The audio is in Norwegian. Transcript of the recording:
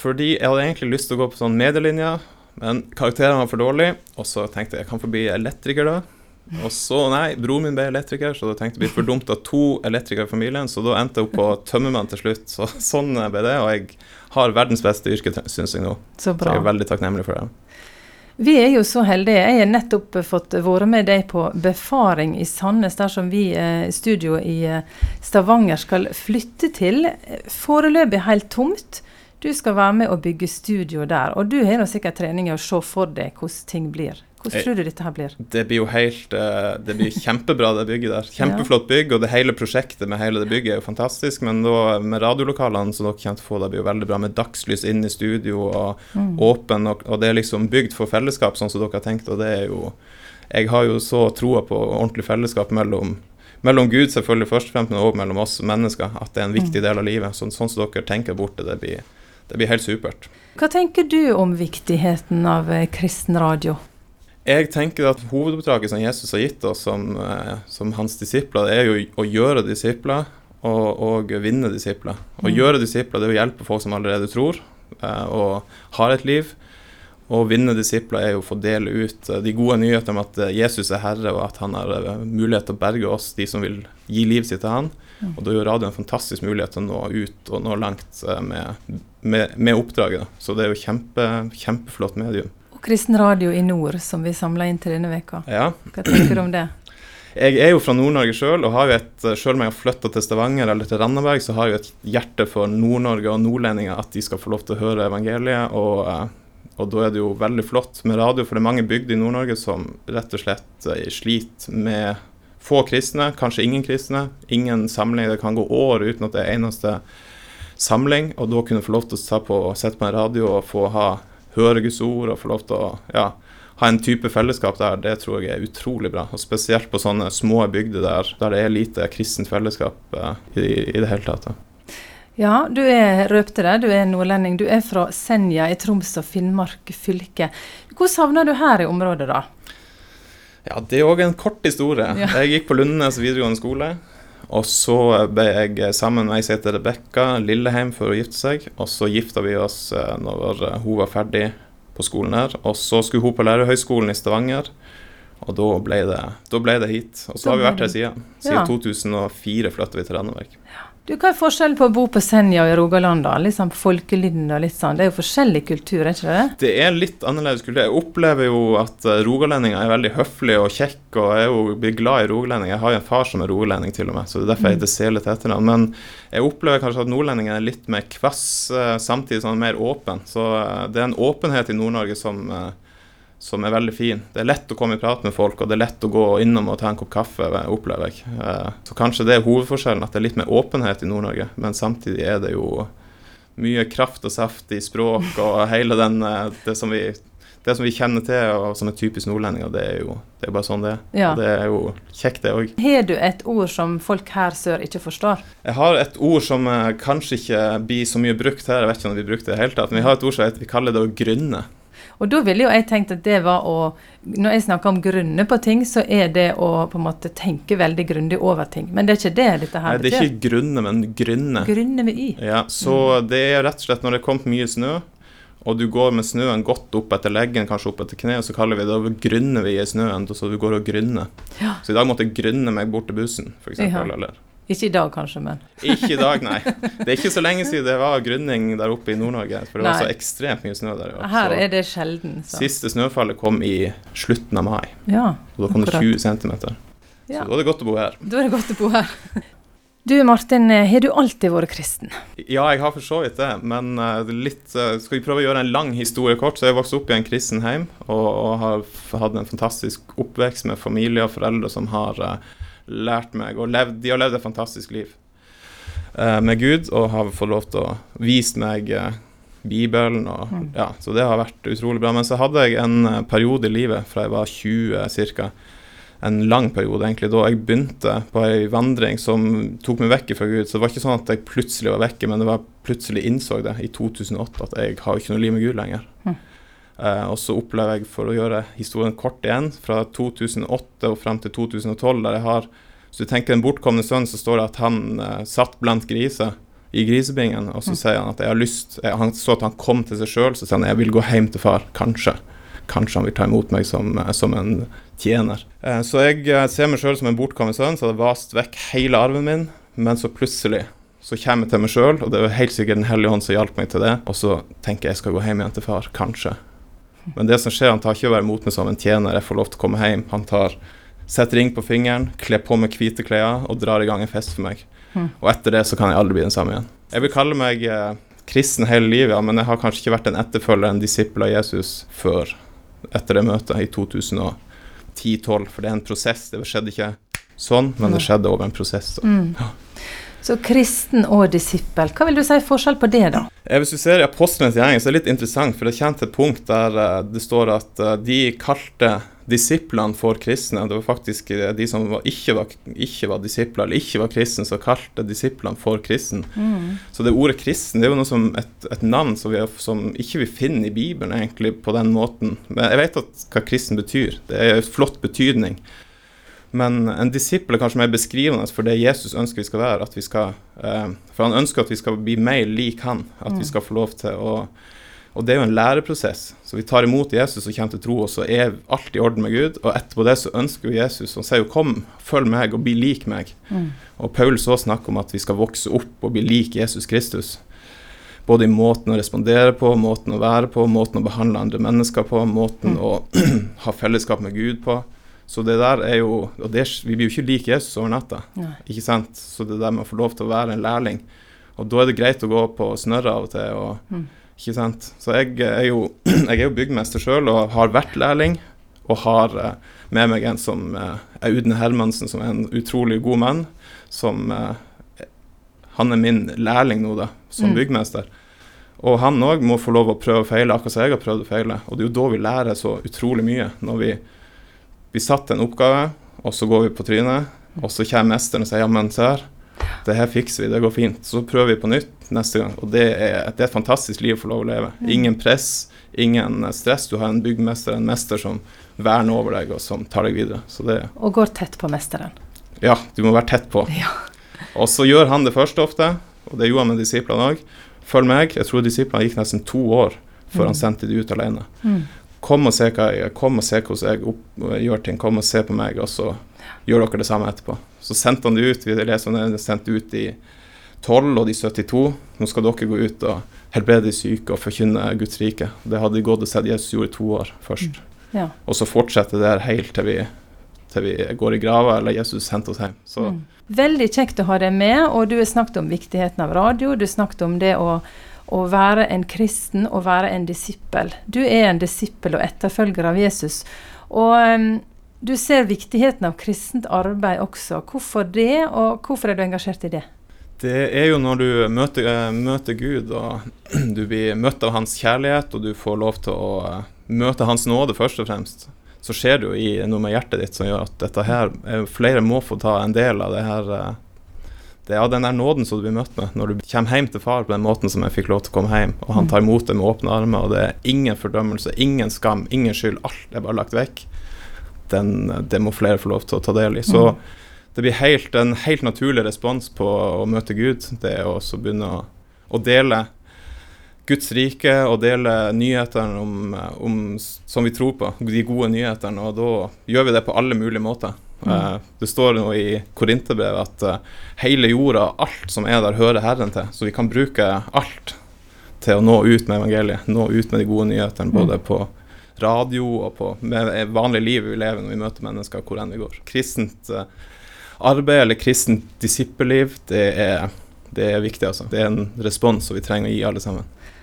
Fordi jeg hadde egentlig lyst til å gå på sånn medielinja, men karakterene var for dårlige. Og så tenkte jeg jeg kan få bli elektriker, da. Og så, nei, broren min ble elektriker, så da tenkte jeg det blir for dumt av to elektrikere i familien, så da endte jeg opp på tømmermann til slutt. Så sånn ble det, og jeg har verdens beste yrke, syns jeg nå. Så bra. Så jeg er veldig takknemlig for det. Vi er jo så heldige. Jeg har nettopp fått være med deg på befaring i Sandnes, dersom vi eh, studio i eh, Stavanger skal flytte til. Foreløpig helt tomt. Du skal være med og bygge studio der. Og du har nå sikkert trening i å se for deg hvordan ting blir. Hvordan tror du dette her blir? Det blir jo helt eh, Det blir kjempebra, det bygget der. Kjempeflott bygg, og det hele prosjektet med hele det bygget er jo fantastisk. Men da med radiolokalene som dere kommer til å få, det blir jo veldig bra med dagslys inn i studio og Mm. åpen, og, og det er liksom bygd for fellesskap, sånn som dere har tenkt, og det er jo Jeg har jo så troa på ordentlig fellesskap mellom mellom Gud selvfølgelig først og fremst, men også mellom oss mennesker. At det er en viktig del av livet. Sånn, sånn som dere tenker borte, det blir, det blir helt supert. Hva tenker du om viktigheten av eh, kristen radio? Jeg tenker at hovedoppdraget som Jesus har gitt oss som, eh, som hans disipler, er jo å gjøre disipler og, og vinne disipler. Å Mm. gjøre disipler det er å hjelpe folk som allerede tror eh, og har et liv. Å vinne disipler er jo å få dele ut de gode nyhetene om at Jesus er Herre, og at han har mulighet til å berge oss, de som vil gi livet sitt til han. Og da gjør radio en fantastisk mulighet til å nå ut og nå langt eh, med, med, med oppdraget. Så det er jo kjempe, kjempeflott medium. Og kristen radio i nord, som vi samla inn til denne veka. Ja. Hva tenker du om det? Jeg er jo fra Nord-Norge sjøl, og har jo et, selv om jeg har flytta til Stavanger eller til Randaberg, så har jeg jo et hjerte for Nord-Norge og nordlendinger, at de skal få lov til å høre evangeliet. Og, eh, og da er det jo veldig flott med radio, for det er mange bygder i Nord-Norge som rett og slett eh, sliter med få kristne, kanskje ingen kristne. Ingen samling. Det kan gå år uten at det er eneste samling. Og da kunne få lov til å på, sette på en radio og få ha, høre Guds ord og få lov til å ja, ha en type fellesskap der, det tror jeg er utrolig bra. Og spesielt på sånne små bygder der, der det er lite kristent fellesskap eh, i, i det hele tatt. Ja, du er røpte det, du er nordlending. Du er fra Senja i Troms og Finnmark fylke. Hvor savner du her i området, da? Ja, det er òg en kort historie. Ja. Jeg gikk på Lundenes videregående skole. Og så ble jeg sammen med ei som heter Rebekka Lilleheim for å gifte seg. Og så gifta vi oss eh, når eh, hun var ferdig på skolen her. Og så skulle hun på Lærerhøgskolen i Stavanger. Og da ble det, da ble det hit. Og så har vi vært her siden. Siden Ja. 2004 flytta vi til Randaberg. Du, Hva er forskjellen på å bo på Senja og i Rogaland, da? Litt sånn folkelyden og litt sånn. Det er jo forskjellig kultur, er ikke det? Det er litt annerledes kultur. Jeg opplever jo at eh, rogalendinger er veldig høflige og kjekke, og jeg er jo glad i rogalendinger. Jeg har jo en far som er rogalending, til og med, så det er derfor jeg heter Sele til etternavn. Men jeg opplever kanskje at nordlendinger er litt mer kvass, eh, samtidig som mer åpen. Så eh, det er en åpenhet i Nord-Norge som, som er veldig fin. Det er lett å komme i prat med folk, og det er lett å gå innom og ta en kopp kaffe, opplever jeg. Eh, Så kanskje det er hovedforskjellen, at det er litt mer åpenhet i Nord-Norge. Men samtidig er det jo mye kraft og saft i språk og hele den, eh, det som vi det som vi kjenner til og som er typisk nordlendinger, det er jo det er bare sånn det er. Ja. Og det er jo kjekt, det òg. Har du et ord som folk her sør ikke forstår? Jeg har et ord som eh, kanskje ikke blir så mye brukt her, jeg vet ikke om vi bruker det i det hele tatt, men vi har et ord som heter, vi kaller det å grunne. Og da ville jo jeg tenkt at det var å Når jeg snakker om grunne på ting, så er det å på en måte tenke veldig grundig over ting. Men det er ikke det dette her betyr. Nei, det er ikke grunne, men grynne. Grunne med y. Ja, så det er rett og slett når det er kommet mye snø, og du går med snøen godt opp etter leggen, kanskje opp etter kneet, så kaller vi det å grunne vi i snøen, så du går og grynner. Ja. Så i dag måtte jeg grunne meg bort til bussen, eksempel, Ja. eller Ikke i dag, kanskje, men Ikke i dag, nei. Det er ikke så lenge siden det var grunning der oppe i Nord-Norge. For det var så ekstremt mye snø der. år. her er det sjelden. Så. Siste snøfallet kom i slutten av mai, Ja, og da kom det 20 cm. Så ja. da er det godt å bo her. Da er det godt å bo her. Du Martin, eh, har du alltid vært kristen? Ja, jeg har for så vidt det, men eh, litt eh, Skal vi prøve å gjøre en lang historie kort? Så jeg vokste opp i en kristen heim, og, og har hatt en fantastisk oppvekst med familie og foreldre som har eh, lært meg og levd, De har levd et fantastisk liv uh, med Gud, og har fått lov til å vise meg uh, Bibelen. Og, Mm. ja, så det har vært utrolig bra. Men så hadde jeg en eh, periode i livet fra jeg var 20 ca. En lang periode, egentlig, da jeg begynte på ei vandring som tok meg vekk fra Gud. Så det var ikke sånn at jeg plutselig var vekke, men det var plutselig innså det i 2008 at jeg har ikke noe liv med Gud lenger. Mm. Eh, og så opplever jeg, for å gjøre historien kort igjen, fra 2008 og frem til 2012, der jeg har Hvis du tenker Den bortkomne sønnen, så står det at han eh, satt blant griser i grisebingen, og så sier han at jeg har lyst Han så at han kom til seg sjøl, så sier han jeg vil gå hjem til far, kanskje. Kanskje han vil ta imot meg som, som en tjener. Eh, så jeg eh, ser meg sjøl som en bortkommen sønn, så det vast vekk hele arven min, men så plutselig så kommer jeg til meg sjøl, og det er helt sikkert Den hellige hånd som hjalp meg til det, og så tenker jeg jeg skal gå hjem igjen til far, kanskje. Men det som skjer, han tar ikke å være mot meg som en tjener, jeg får lov til å komme hjem. Han tar setter ring på fingeren, kler på meg hvite klær og drar i gang en fest for meg. Mm. Og etter det så kan jeg aldri bli den samme igjen. Jeg vil kalle meg eh, kristen hele livet, ja, men jeg har kanskje ikke vært en etterfølger, en disippel av Jesus, før etter det møtet i 2010-2012. For det er en prosess. Det skjedde ikke sånn, men det skjedde over en prosess. Så. Mm. Så kristen og disippel, hva vil du si er forskjell på det, da? Hvis du ser i apostlenes gjerning, så er det litt interessant, for det kommer til et punkt der uh, det står at uh, de kalte disiplene for kristne. Det var faktisk de som var, ikke, var, ikke, var, disipler eller ikke var kristne, som kalte disiplene for kristen. Mm. Så det ordet kristen det er jo noe som et, et navn som, vi, som ikke vi finner i Bibelen egentlig på den måten. Men jeg vet at hva kristen betyr. Det er en flott betydning. Men en disippel er kanskje mer beskrivende for det Jesus ønsker vi skal være. at vi skal, eh, For han ønsker at vi skal bli mer lik han. At vi mm. skal få lov til å og det er jo en læreprosess. Så vi tar imot Jesus og kommer til tro, og så er alt i orden med Gud. Og etterpå det så ønsker jo Jesus Han sier jo 'kom, følg meg og bli lik meg'. Mm. Og Paulus òg snakker om at vi skal vokse opp og bli lik Jesus Kristus. Både i måten å respondere på, måten å være på, måten å behandle andre mennesker på, måten mm. å ha fellesskap med Gud på. Så det der er jo Og det, vi blir jo ikke lik Jesus over natta, ikke sant? Så det der med å få lov til å være en lærling Og da er det greit å gå på snørra av og til. og mm ikke sant? Så jeg er jo, jeg er jo byggmester sjøl og har vært lærling. Og har eh, med meg en som eh, er Udne Hermansen, som er en utrolig god mann. Som eh, Han er min lærling nå, da, som mm. byggmester. Og han òg må få lov å prøve og feile, akkurat som jeg har prøvd å feile. Og det er jo da vi lærer så utrolig mye. Når vi, vi satt en oppgave, og så går vi på trynet, og så kommer mesteren og sier ja, men se her det her fikser vi, det går fint. Så prøver vi på nytt neste gang. Og det er, det er et fantastisk liv å få lov å leve. Ingen press, ingen stress. Du har en byggmester, en mester som verner over deg, og som tar deg videre. og går tett på mesteren. Ja, du må være tett på. Ja. Og så gjør han det først ofte, og det gjorde han med disiplene òg. Følg meg. Jeg tror disiplene gikk nesten to år før mm. han sendte de ut alene. Mm. Kom og se hva jeg, kom og se hvordan jeg opp, gjør ting. Kom og se på meg, og så gjør dere det samme etterpå. Så sendte han det ut. Vi leser om det sendt ut i 12 og de 72. Nå skal dere gå ut og helbrede de syke og forkynne Guds rike. Det hadde de gått og sett Jesus gjorde i to år først. Mm. Ja. Og så fortsetter det helt til vi, til vi går i grava eller Jesus sendte oss hjem. Mm. Veldig kjekt å ha deg med, og du har snakket om viktigheten av radio. Du har snakket om det å, å være en kristen og være en disippel. Du er en disippel og etterfølger av Jesus. Og um, du ser viktigheten av kristent arbeid også. Hvorfor det, og hvorfor er du engasjert i det? Det er jo når du møter, eh, møter, Gud, og du blir møtt av hans kjærlighet, og du får lov til å eh, møte hans nåde, først og fremst. Så skjer det jo i noe med hjertet ditt som gjør at dette her, eh, flere må få ta en del av det her det er den der nåden som du blir møtt med når du kommer hjem til far på den måten som jeg fikk lov til å komme hjem, og han tar imot deg med åpne armer, og det er ingen fordømmelse, ingen skam, ingen skyld, alt er bare lagt vekk den, det må flere få lov til å ta del i. Så mm. det blir helt, en helt naturlig respons på å møte Gud. Det å begynne å, å, dele Guds rike og dele nyhetene om, om, som vi tror på, de gode nyhetene. Og da gjør vi det på alle mulige måter. Mm. Uh, det står nå i Korinterbrevet at uh, hele jorda, alt som er der, hører Herren til. Så vi kan bruke alt til å nå ut med evangeliet, nå ut med de gode nyhetene, både mm. på radio og på med vanlig liv vi lever når vi møter mennesker hvor enn vi går. Kristent uh, arbeid eller kristent disippelliv, det er, det er viktig, altså. Det er en respons som vi trenger å gi alle sammen.